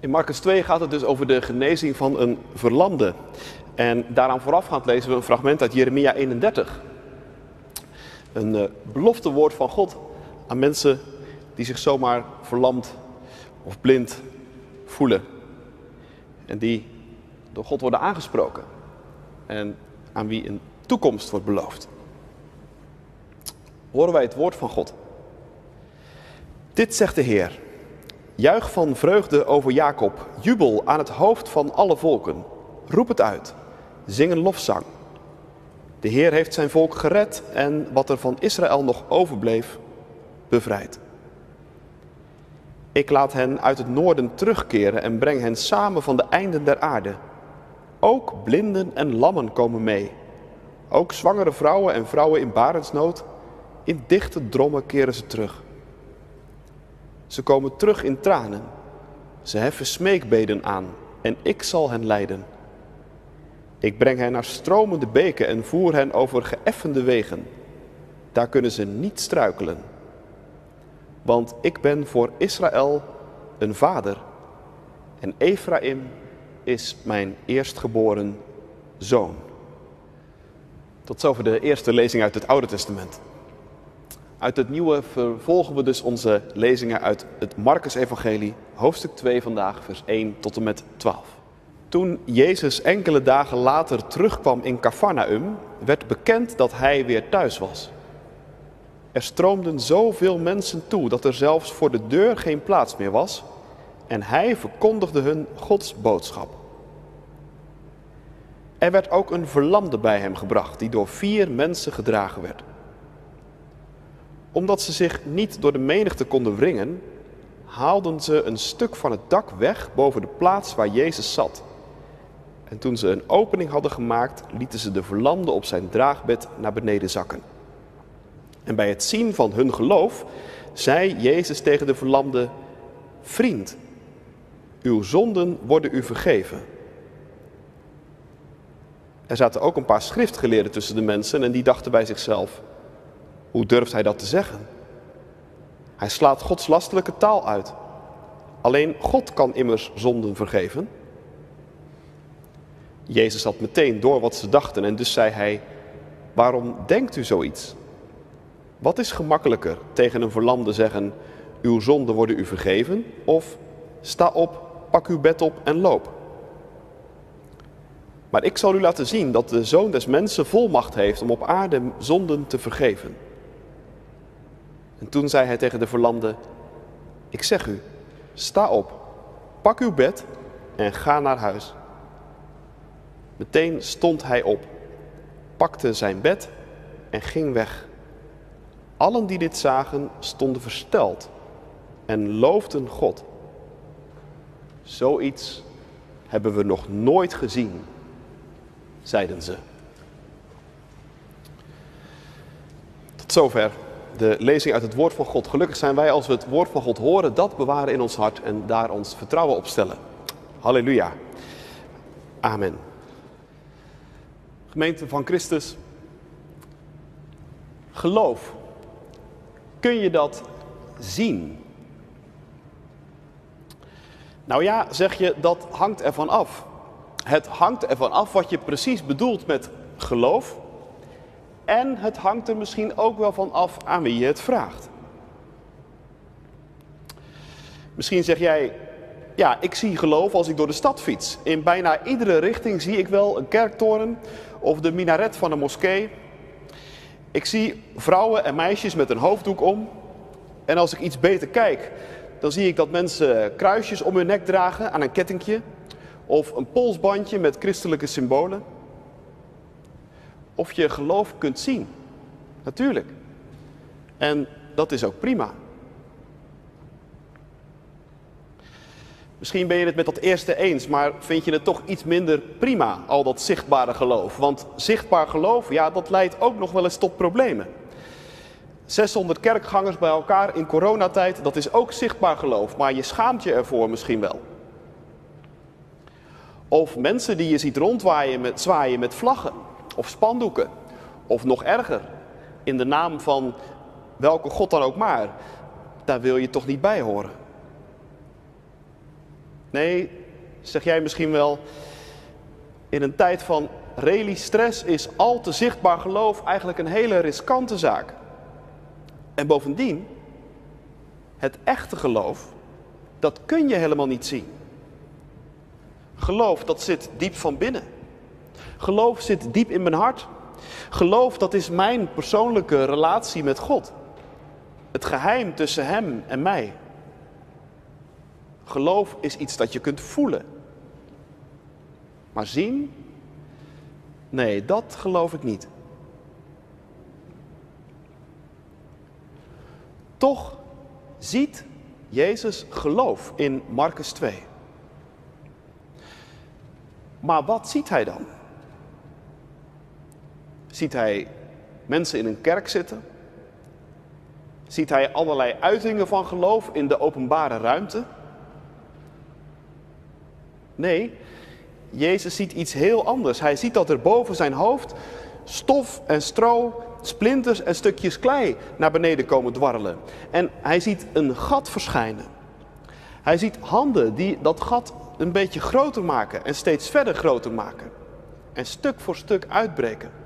In Marcus 2 gaat het dus over de genezing van een verlamde. En daaraan voorafgaand lezen we een fragment uit Jeremia 31. Een uh, belofte woord van God aan mensen die zich zomaar verlamd of blind voelen. En die door God worden aangesproken. En aan wie een toekomst wordt beloofd. Horen wij het woord van God. Dit zegt de Heer. Juich van vreugde over Jacob, jubel aan het hoofd van alle volken. Roep het uit, zing een lofzang. De Heer heeft zijn volk gered en wat er van Israël nog overbleef, bevrijd. Ik laat hen uit het noorden terugkeren en breng hen samen van de einden der aarde. Ook blinden en lammen komen mee. Ook zwangere vrouwen en vrouwen in barensnood. In dichte drommen keren ze terug. Ze komen terug in tranen. Ze heffen smeekbeden aan en ik zal hen leiden. Ik breng hen naar stromende beken en voer hen over geëffende wegen. Daar kunnen ze niet struikelen. Want ik ben voor Israël een vader en Ephraim is mijn eerstgeboren zoon. Tot zover de eerste lezing uit het Oude Testament. Uit het Nieuwe vervolgen we dus onze lezingen uit het Marcus-evangelie, hoofdstuk 2 vandaag, vers 1 tot en met 12. Toen Jezus enkele dagen later terugkwam in Cafarnaum, werd bekend dat hij weer thuis was. Er stroomden zoveel mensen toe dat er zelfs voor de deur geen plaats meer was en hij verkondigde hun Gods boodschap. Er werd ook een verlamde bij hem gebracht die door vier mensen gedragen werd omdat ze zich niet door de menigte konden wringen, haalden ze een stuk van het dak weg boven de plaats waar Jezus zat. En toen ze een opening hadden gemaakt, lieten ze de verlamde op zijn draagbed naar beneden zakken. En bij het zien van hun geloof zei Jezus tegen de verlamde: Vriend, uw zonden worden u vergeven. Er zaten ook een paar schriftgeleerden tussen de mensen en die dachten bij zichzelf: hoe durft hij dat te zeggen? Hij slaat Gods lastelijke taal uit. Alleen God kan immers zonden vergeven. Jezus had meteen door wat ze dachten en dus zei hij: Waarom denkt u zoiets? Wat is gemakkelijker tegen een verlamde zeggen: Uw zonden worden u vergeven? Of sta op, pak uw bed op en loop? Maar ik zal u laten zien dat de zoon des mensen volmacht heeft om op aarde zonden te vergeven. En toen zei hij tegen de verlamde, ik zeg u, sta op, pak uw bed en ga naar huis. Meteen stond hij op, pakte zijn bed en ging weg. Allen die dit zagen stonden versteld en loofden God. Zoiets hebben we nog nooit gezien, zeiden ze. Tot zover de lezing uit het woord van God. Gelukkig zijn wij als we het woord van God horen, dat bewaren in ons hart en daar ons vertrouwen op stellen. Halleluja. Amen. Gemeente van Christus. Geloof. Kun je dat zien? Nou ja, zeg je, dat hangt ervan af. Het hangt ervan af wat je precies bedoelt met geloof en het hangt er misschien ook wel van af aan wie je het vraagt. Misschien zeg jij, ja, ik zie geloof als ik door de stad fiets. In bijna iedere richting zie ik wel een kerktoren of de minaret van een moskee. Ik zie vrouwen en meisjes met een hoofddoek om. En als ik iets beter kijk, dan zie ik dat mensen kruisjes om hun nek dragen aan een kettingje. Of een polsbandje met christelijke symbolen of je geloof kunt zien. Natuurlijk. En dat is ook prima. Misschien ben je het met dat eerste eens, maar vind je het toch iets minder prima, al dat zichtbare geloof? Want zichtbaar geloof, ja, dat leidt ook nog wel eens tot problemen. 600 kerkgangers bij elkaar in coronatijd, dat is ook zichtbaar geloof, maar je schaamt je ervoor misschien wel. Of mensen die je ziet rondwaaien met, zwaaien met vlaggen of spandoeken. Of nog erger, in de naam van welke God dan ook maar. Daar wil je toch niet bij horen. Nee, zeg jij misschien wel, in een tijd van rally stress is al te zichtbaar geloof eigenlijk een hele riskante zaak. En bovendien, het echte geloof, dat kun je helemaal niet zien. Geloof, dat zit diep van binnen. Geloof zit diep in mijn hart. Geloof, dat is mijn persoonlijke relatie met God. Het geheim tussen Hem en mij. Geloof is iets dat je kunt voelen. Maar zien? Nee, dat geloof ik niet. Toch ziet Jezus geloof in Marcus 2. Maar wat ziet hij dan? Ziet hij mensen in een kerk zitten? Ziet hij allerlei uitingen van geloof in de openbare ruimte? Nee, Jezus ziet iets heel anders. Hij ziet dat er boven zijn hoofd stof en stro, splinters en stukjes klei naar beneden komen dwarrelen. En hij ziet een gat verschijnen. Hij ziet handen die dat gat een beetje groter maken en steeds verder groter maken. En stuk voor stuk uitbreken.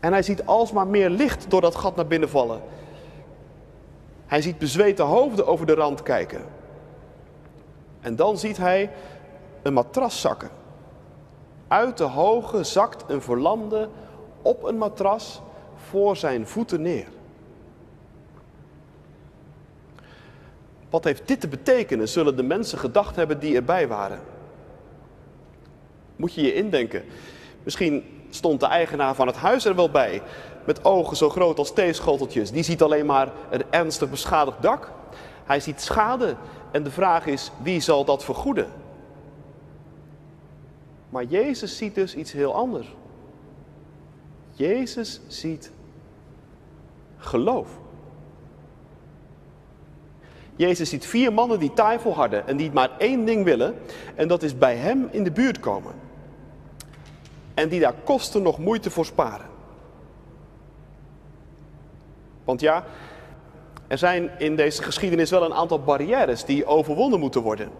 En hij ziet alsmaar meer licht door dat gat naar binnen vallen. Hij ziet bezweten hoofden over de rand kijken. En dan ziet hij een matras zakken. Uit de hoge zakt een verlamde op een matras voor zijn voeten neer. Wat heeft dit te betekenen, zullen de mensen gedacht hebben die erbij waren? Moet je je indenken. Misschien stond de eigenaar van het huis er wel bij, met ogen zo groot als theeschoteltjes. Die ziet alleen maar een ernstig beschadigd dak. Hij ziet schade en de vraag is, wie zal dat vergoeden? Maar Jezus ziet dus iets heel anders. Jezus ziet geloof. Jezus ziet vier mannen die tafel hadden en die maar één ding willen, en dat is bij hem in de buurt komen. En die daar kosten nog moeite voor sparen. Want ja, er zijn in deze geschiedenis wel een aantal barrières die overwonnen moeten worden.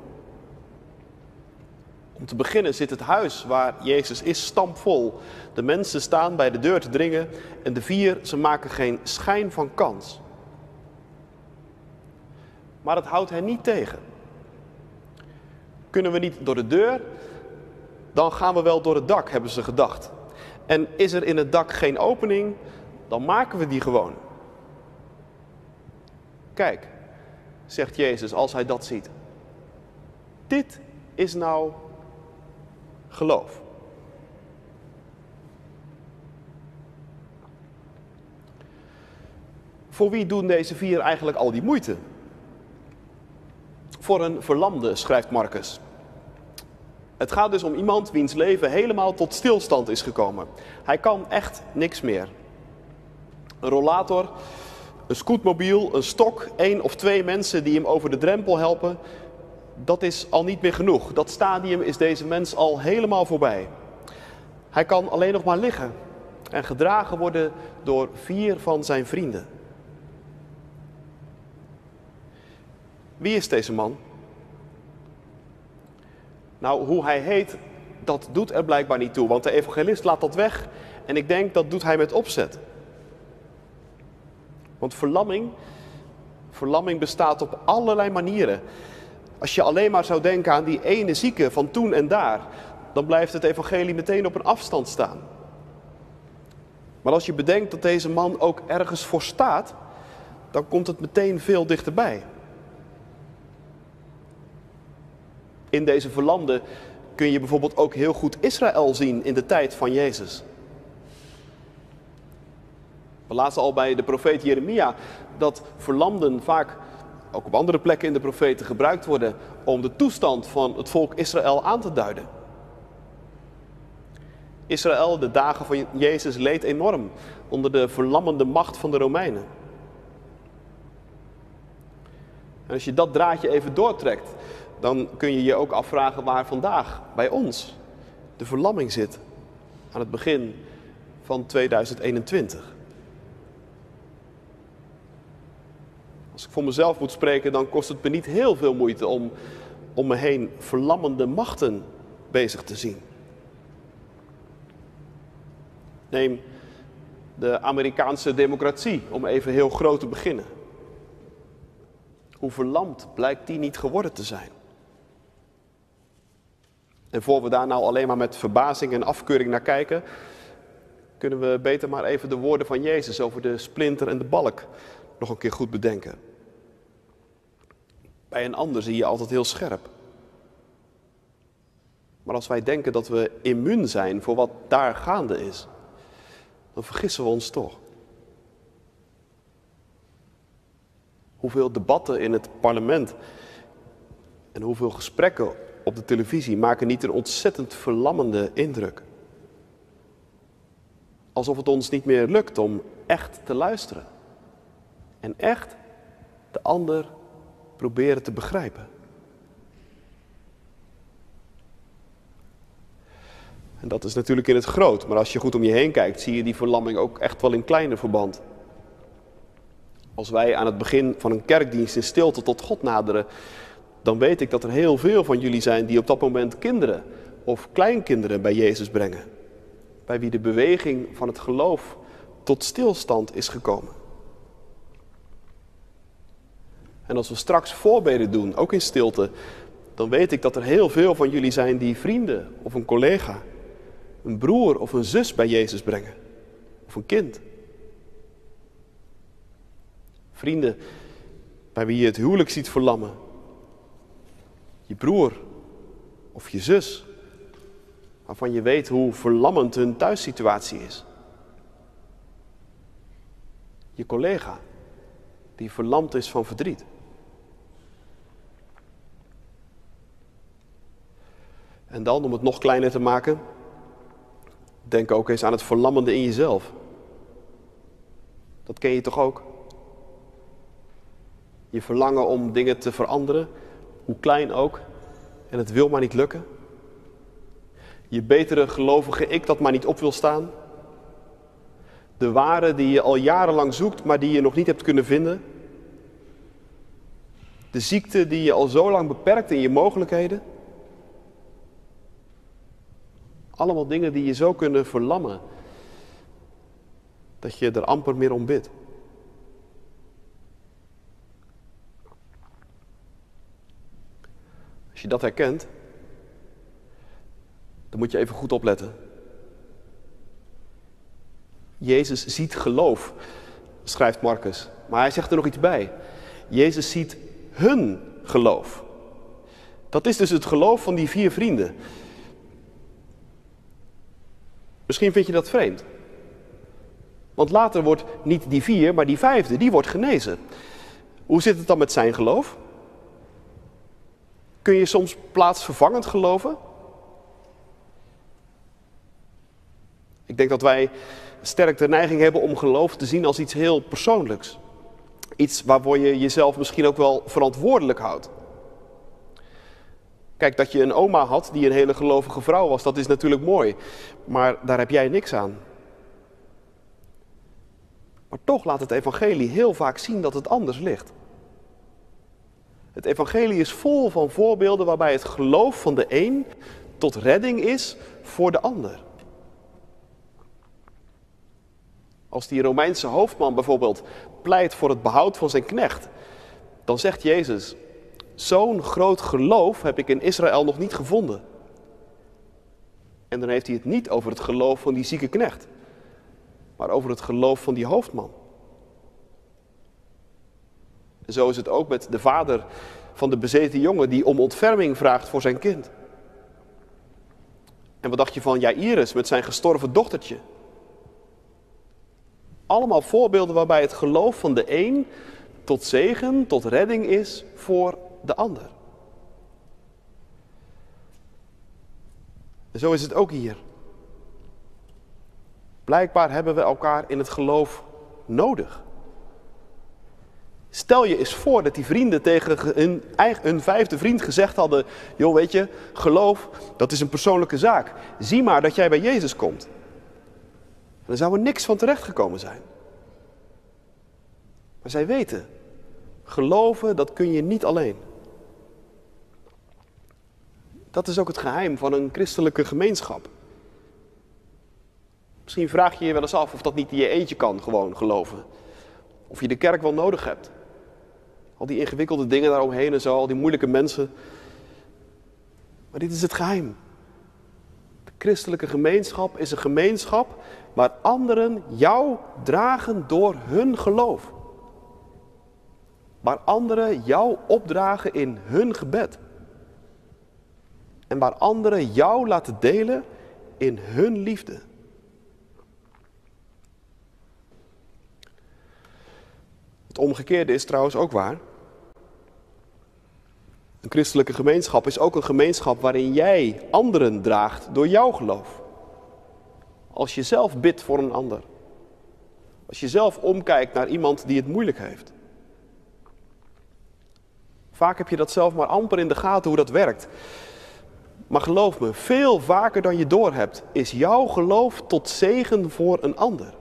Om te beginnen zit het huis waar Jezus is stampvol. De mensen staan bij de deur te dringen en de vier, ze maken geen schijn van kans. Maar het houdt hen niet tegen. Kunnen we niet door de deur, dan gaan we wel door het dak, hebben ze gedacht. En is er in het dak geen opening, dan maken we die gewoon. Kijk, zegt Jezus als hij dat ziet. Dit is nou geloof. Voor wie doen deze vier eigenlijk al die moeite? Voor een verlamde, schrijft Marcus. Het gaat dus om iemand wiens leven helemaal tot stilstand is gekomen. Hij kan echt niks meer. Een rollator, een scootmobiel, een stok, één of twee mensen die hem over de drempel helpen, dat is al niet meer genoeg. Dat stadium is deze mens al helemaal voorbij. Hij kan alleen nog maar liggen en gedragen worden door vier van zijn vrienden. Wie is deze man? Nou, hoe hij heet, dat doet er blijkbaar niet toe, want de evangelist laat dat weg en ik denk dat doet hij met opzet. Want verlamming, verlamming bestaat op allerlei manieren. Als je alleen maar zou denken aan die ene zieke van toen en daar, dan blijft het evangelie meteen op een afstand staan. Maar als je bedenkt dat deze man ook ergens voor staat, dan komt het meteen veel dichterbij. In deze verlanden kun je bijvoorbeeld ook heel goed Israël zien in de tijd van Jezus. We lazen al bij de profeet Jeremia dat verlamden vaak ook op andere plekken in de profeten gebruikt worden om de toestand van het volk Israël aan te duiden. Israël, de dagen van Jezus, leed enorm onder de verlammende macht van de Romeinen. En als je dat draadje even doortrekt, dan kun je je ook afvragen waar vandaag bij ons de verlamming zit aan het begin van 2021. Als ik voor mezelf moet spreken, dan kost het me niet heel veel moeite om om me heen verlammende machten bezig te zien. Neem de Amerikaanse democratie, om even heel groot te beginnen. Hoe verlamd blijkt die niet geworden te zijn? En voor we daar nou alleen maar met verbazing en afkeuring naar kijken, kunnen we beter maar even de woorden van Jezus over de splinter en de balk nog een keer goed bedenken. Bij een ander zie je altijd heel scherp. Maar als wij denken dat we immuun zijn voor wat daar gaande is, dan vergissen we ons toch. Hoeveel debatten in het parlement en hoeveel gesprekken op de televisie maken niet een ontzettend verlammende indruk. Alsof het ons niet meer lukt om echt te luisteren. En echt de ander proberen te begrijpen. En dat is natuurlijk in het groot, maar als je goed om je heen kijkt, zie je die verlamming ook echt wel in kleiner verband. Als wij aan het begin van een kerkdienst in stilte tot God naderen, dan weet ik dat er heel veel van jullie zijn die op dat moment kinderen of kleinkinderen bij Jezus brengen. Bij wie de beweging van het geloof tot stilstand is gekomen. En als we straks voorbeden doen, ook in stilte, dan weet ik dat er heel veel van jullie zijn die vrienden of een collega, een broer of een zus bij Jezus brengen. Of een kind. Vrienden bij wie je het huwelijk ziet verlammen. Je broer of je zus, waarvan je weet hoe verlammend hun thuissituatie is. Je collega, die verlamd is van verdriet. En dan, om het nog kleiner te maken, denk ook eens aan het verlammende in jezelf. Dat ken je toch ook? Je verlangen om dingen te veranderen, hoe klein ook, en het wil maar niet lukken. Je betere gelovige ik dat maar niet op wil staan. De ware die je al jarenlang zoekt, maar die je nog niet hebt kunnen vinden. De ziekte die je al zo lang beperkt in je mogelijkheden. Allemaal dingen die je zo kunnen verlammen. Dat je er amper meer om bidt. Dat herkent, dan moet je even goed opletten. Jezus ziet geloof, schrijft Marcus. Maar hij zegt er nog iets bij. Jezus ziet hun geloof. Dat is dus het geloof van die vier vrienden. Misschien vind je dat vreemd. Want later wordt niet die vier, maar die vijfde, die wordt genezen. Hoe zit het dan met zijn geloof? Kun je soms plaatsvervangend geloven? Ik denk dat wij sterk de neiging hebben om geloof te zien als iets heel persoonlijks. Iets waarvoor je jezelf misschien ook wel verantwoordelijk houdt. Kijk, dat je een oma had die een hele gelovige vrouw was, dat is natuurlijk mooi. Maar daar heb jij niks aan. Maar toch laat het evangelie heel vaak zien dat het anders ligt. Het evangelie is vol van voorbeelden waarbij het geloof van de een tot redding is voor de ander. Als die Romeinse hoofdman bijvoorbeeld pleit voor het behoud van zijn knecht, dan zegt Jezus: Zo'n groot geloof heb ik in Israël nog niet gevonden. En dan heeft hij het niet over het geloof van die zieke knecht, maar over het geloof van die hoofdman. Zo is het ook met de vader van de bezeten jongen die om ontferming vraagt voor zijn kind. En wat dacht je van Jairus met zijn gestorven dochtertje? Allemaal voorbeelden waarbij het geloof van de een tot zegen, tot redding is voor de ander. En zo is het ook hier. Blijkbaar hebben we elkaar in het geloof nodig. Stel je eens voor dat die vrienden tegen hun, vijfde vriend gezegd hadden: Joh, weet je, geloof, dat is een persoonlijke zaak. Zie maar dat jij bij Jezus komt. Dan zou er niks van terechtgekomen zijn. Maar zij weten, geloven, dat kun je niet alleen. Dat is ook het geheim van een christelijke gemeenschap. Misschien vraag je je wel eens af of dat niet in je eentje kan, gewoon geloven. Of je de kerk wel nodig hebt. Al die ingewikkelde dingen daaromheen en zo, al die moeilijke mensen. Maar dit is het geheim. De christelijke gemeenschap is een gemeenschap waar anderen jou dragen door hun geloof. Waar anderen jou opdragen in hun gebed. En waar anderen jou laten delen in hun liefde. Het omgekeerde is trouwens ook waar. Een christelijke gemeenschap is ook een gemeenschap waarin jij anderen draagt door jouw geloof. Als je zelf bidt voor een ander. Als je zelf omkijkt naar iemand die het moeilijk heeft. Vaak heb je dat zelf maar amper in de gaten hoe dat werkt. Maar geloof me, veel vaker dan je doorhebt, is jouw geloof tot zegen voor een ander.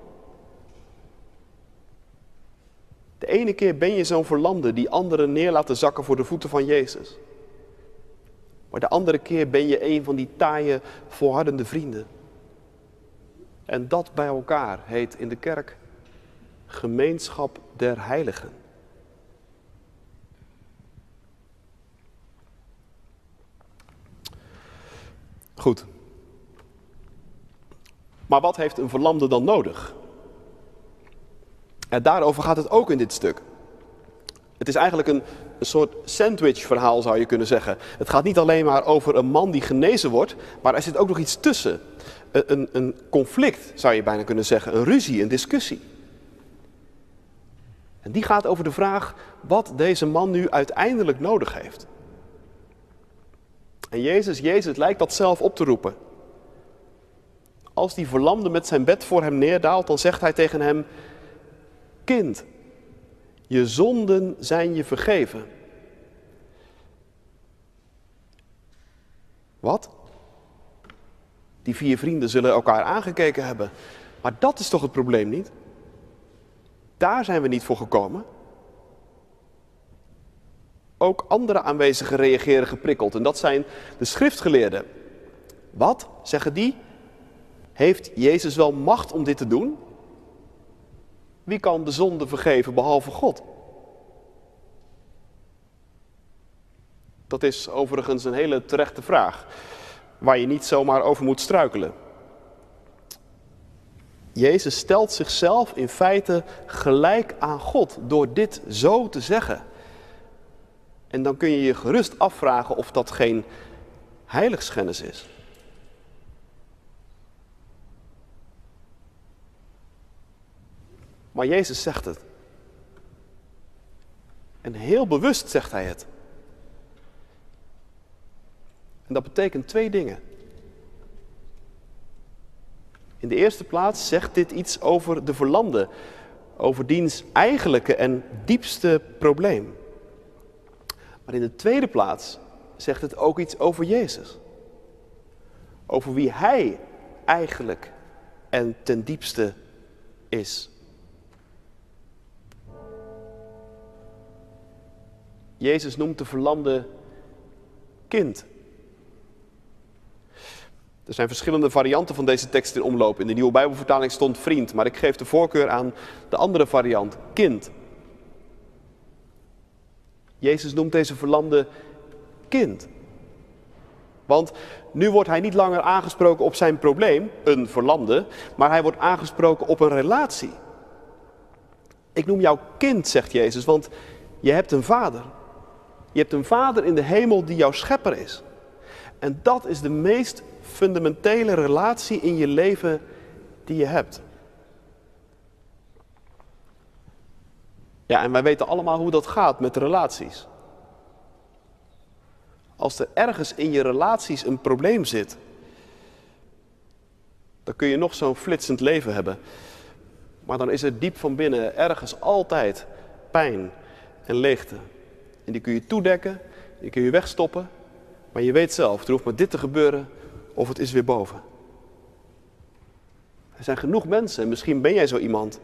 De ene keer ben je zo'n verlamde die anderen neer laten zakken voor de voeten van Jezus. Maar de andere keer ben je een van die taaie, volhardende vrienden. En dat bij elkaar heet in de kerk gemeenschap der heiligen. Goed. Maar wat heeft een verlamde dan nodig? Daarover gaat het ook in dit stuk. Het is eigenlijk een, een soort sandwich-verhaal, zou je kunnen zeggen. Het gaat niet alleen maar over een man die genezen wordt, maar er zit ook nog iets tussen. Een, een, een conflict, zou je bijna kunnen zeggen. Een ruzie, een discussie. En die gaat over de vraag wat deze man nu uiteindelijk nodig heeft. En Jezus, Jezus lijkt dat zelf op te roepen. Als die verlamde met zijn bed voor hem neerdaalt, dan zegt hij tegen hem: Kind, je zonden zijn je vergeven. Wat? Die vier vrienden zullen elkaar aangekeken hebben. Maar dat is toch het probleem niet? Daar zijn we niet voor gekomen. Ook andere aanwezigen reageren geprikkeld en dat zijn de schriftgeleerden. Wat, zeggen die? Heeft Jezus wel macht om dit te doen? Wie kan de zonde vergeven behalve God? Dat is overigens een hele terechte vraag, waar je niet zomaar over moet struikelen. Jezus stelt zichzelf in feite gelijk aan God door dit zo te zeggen. En dan kun je je gerust afvragen of dat geen heiligschennis is. Maar Jezus zegt het. En heel bewust zegt hij het. En dat betekent twee dingen. In de eerste plaats zegt dit iets over de verlamde, over diens eigenlijke en diepste probleem. Maar in de tweede plaats zegt het ook iets over Jezus. Over wie Hij eigenlijk en ten diepste is. Jezus noemt de verlamde kind. Er zijn verschillende varianten van deze tekst in omloop. In de nieuwe Bijbelvertaling stond vriend, maar ik geef de voorkeur aan de andere variant, kind. Jezus noemt deze verlamde kind. Want nu wordt hij niet langer aangesproken op zijn probleem, een verlamde, maar hij wordt aangesproken op een relatie. Ik noem jou kind, zegt Jezus, want je hebt een vader. Je hebt een vader in de hemel die jouw schepper is. En dat is de meest fundamentele relatie in je leven die je hebt. Ja, en wij weten allemaal hoe dat gaat met relaties. Als er ergens in je relaties een probleem zit, dan kun je nog zo'n flitsend leven hebben. Maar dan is er diep van binnen ergens altijd pijn en leegte. En die kun je toedekken, die kun je wegstoppen. Maar je weet zelf, er hoeft maar dit te gebeuren of het is weer boven. Er zijn genoeg mensen, en misschien ben jij zo iemand,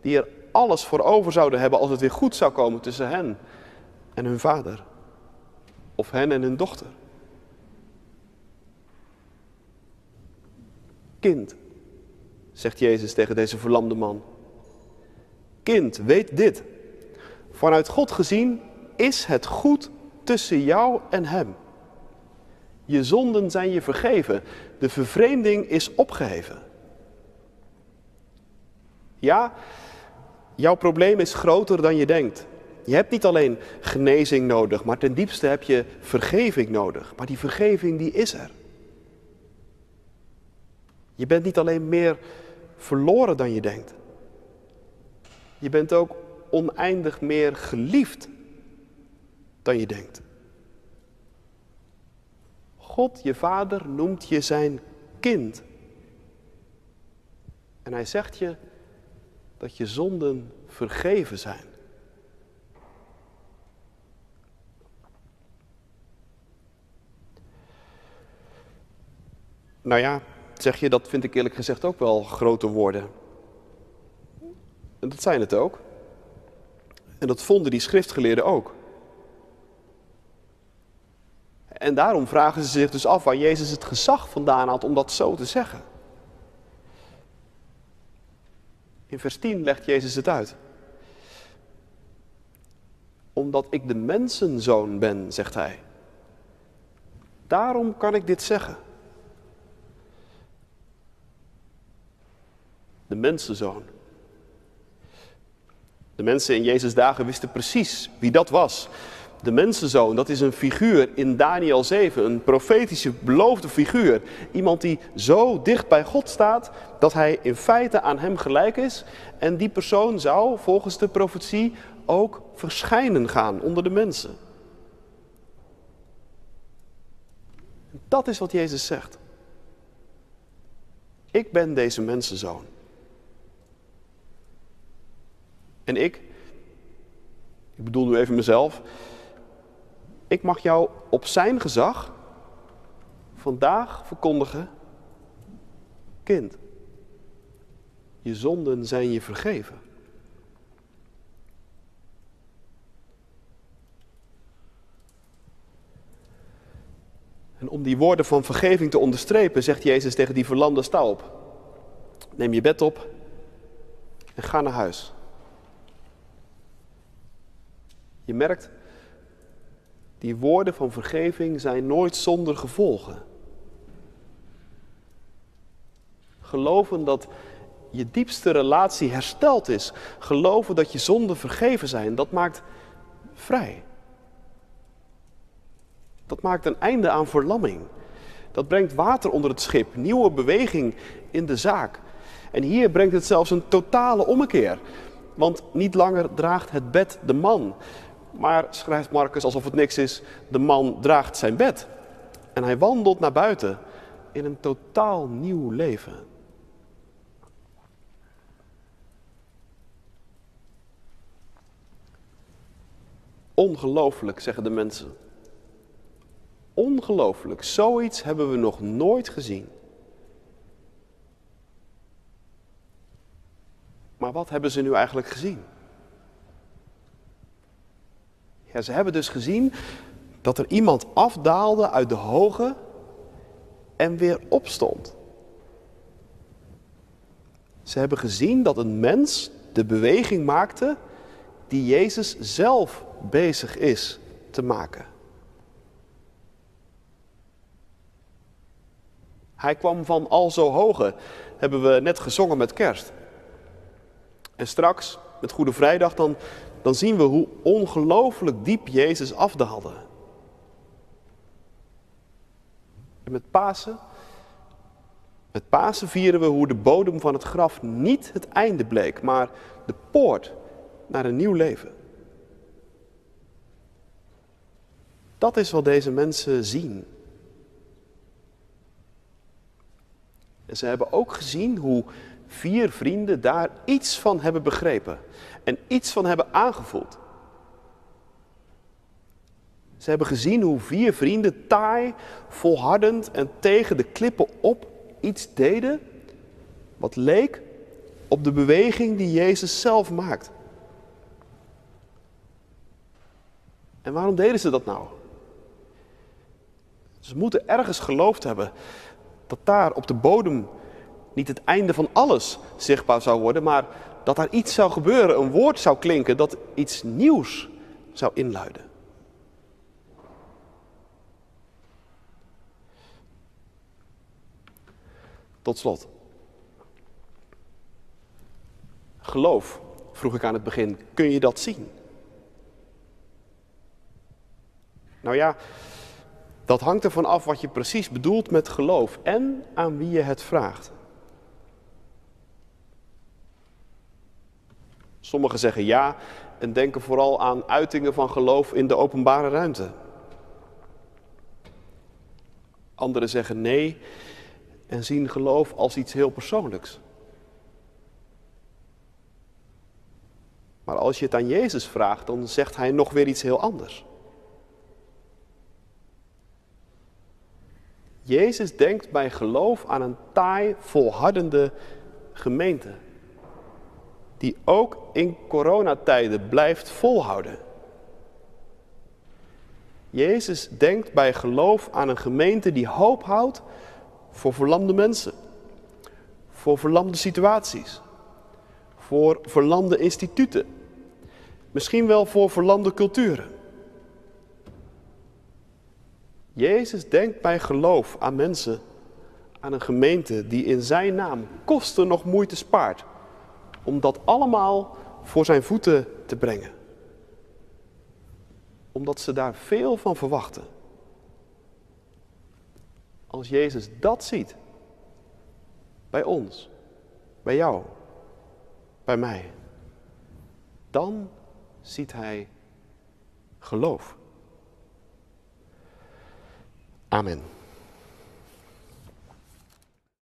die er alles voor over zouden hebben als het weer goed zou komen tussen hen en hun vader. Of hen en hun dochter. Kind, zegt Jezus tegen deze verlamde man. Kind, weet dit. Vanuit God gezien is het goed tussen jou en Hem. Je zonden zijn je vergeven. De vervreemding is opgeheven. Ja, jouw probleem is groter dan je denkt. Je hebt niet alleen genezing nodig, maar ten diepste heb je vergeving nodig. Maar die vergeving die is er. Je bent niet alleen meer verloren dan je denkt. Je bent ook oneindig meer geliefd dan je denkt. God, je vader, noemt je zijn kind. En hij zegt je dat je zonden vergeven zijn. Nou ja, zeg je, dat vind ik eerlijk gezegd ook wel grote woorden. En dat zijn het ook. En dat vonden die schriftgeleerden ook. En daarom vragen ze zich dus af waar Jezus het gezag vandaan had om dat zo te zeggen. In vers 10 legt Jezus het uit. Omdat ik de mensenzoon ben, zegt hij. Daarom kan ik dit zeggen. De mensenzoon. De mensen in Jezus' dagen wisten precies wie dat was. De mensenzoon, dat is een figuur in Daniel 7, een profetische beloofde figuur. Iemand die zo dicht bij God staat dat hij in feite aan hem gelijk is. En die persoon zou volgens de profetie ook verschijnen gaan onder de mensen. Dat is wat Jezus zegt. Ik ben deze mensenzoon. En ik, ik bedoel nu even mezelf, ik mag jou op zijn gezag vandaag verkondigen, kind, je zonden zijn je vergeven. En om die woorden van vergeving te onderstrepen, zegt Jezus tegen die verlamde, sta op. Neem je bed op en ga naar huis. Je merkt, die woorden van vergeving zijn nooit zonder gevolgen. Geloven dat je diepste relatie hersteld is. Geloven dat je zonden vergeven zijn, dat maakt vrij. Dat maakt een einde aan verlamming. Dat brengt water onder het schip, nieuwe beweging in de zaak. En hier brengt het zelfs een totale ommekeer. Want niet langer draagt het bed de man, maar schrijft Marcus alsof het niks is, de man draagt zijn bed. En hij wandelt naar buiten in een totaal nieuw leven. Ongelooflijk, zeggen de mensen. Ongelooflijk, zoiets hebben we nog nooit gezien. Maar wat hebben ze nu eigenlijk gezien? Ja, ze hebben dus gezien dat er iemand afdaalde uit de hoge en weer opstond. Ze hebben gezien dat een mens de beweging maakte die Jezus zelf bezig is te maken. Hij kwam van al zo hoge, hebben we net gezongen met kerst. En straks, met Goede Vrijdag, dan dan zien we hoe ongelooflijk diep Jezus afdaalde. En met Pasen, met Pasen vieren we hoe de bodem van het graf niet het einde bleek, maar de poort naar een nieuw leven. Dat is wat deze mensen zien. En ze hebben ook gezien hoe vier vrienden daar iets van hebben begrepen en iets van hebben aangevoeld. Ze hebben gezien hoe vier vrienden taai, volhardend en tegen de klippen op iets deden wat leek op de beweging die Jezus zelf maakt. En waarom deden ze dat nou? Ze moeten ergens geloofd hebben dat daar op de bodem niet het einde van alles zichtbaar zou worden, maar dat er iets zou gebeuren, een woord zou klinken dat iets nieuws zou inluiden. Tot slot. Geloof, vroeg ik aan het begin, kun je dat zien? Nou ja, dat hangt ervan af wat je precies bedoelt met geloof en aan wie je het vraagt. Sommigen zeggen ja en denken vooral aan uitingen van geloof in de openbare ruimte. Anderen zeggen nee en zien geloof als iets heel persoonlijks. Maar als je het aan Jezus vraagt, dan zegt hij nog weer iets heel anders. Jezus denkt bij geloof aan een taai, volhardende gemeente. Die ook in coronatijden blijft volhouden. Jezus denkt bij geloof aan een gemeente die hoop houdt voor verlamde mensen. Voor verlamde situaties. Voor verlamde instituten. Misschien wel voor verlamde culturen. Jezus denkt bij geloof aan mensen, aan een gemeente die in zijn naam kosten nog moeite spaart. Om dat allemaal voor zijn voeten te brengen. Omdat ze daar veel van verwachten. Als Jezus dat ziet, bij ons, bij jou, bij mij, dan ziet hij geloof. Amen.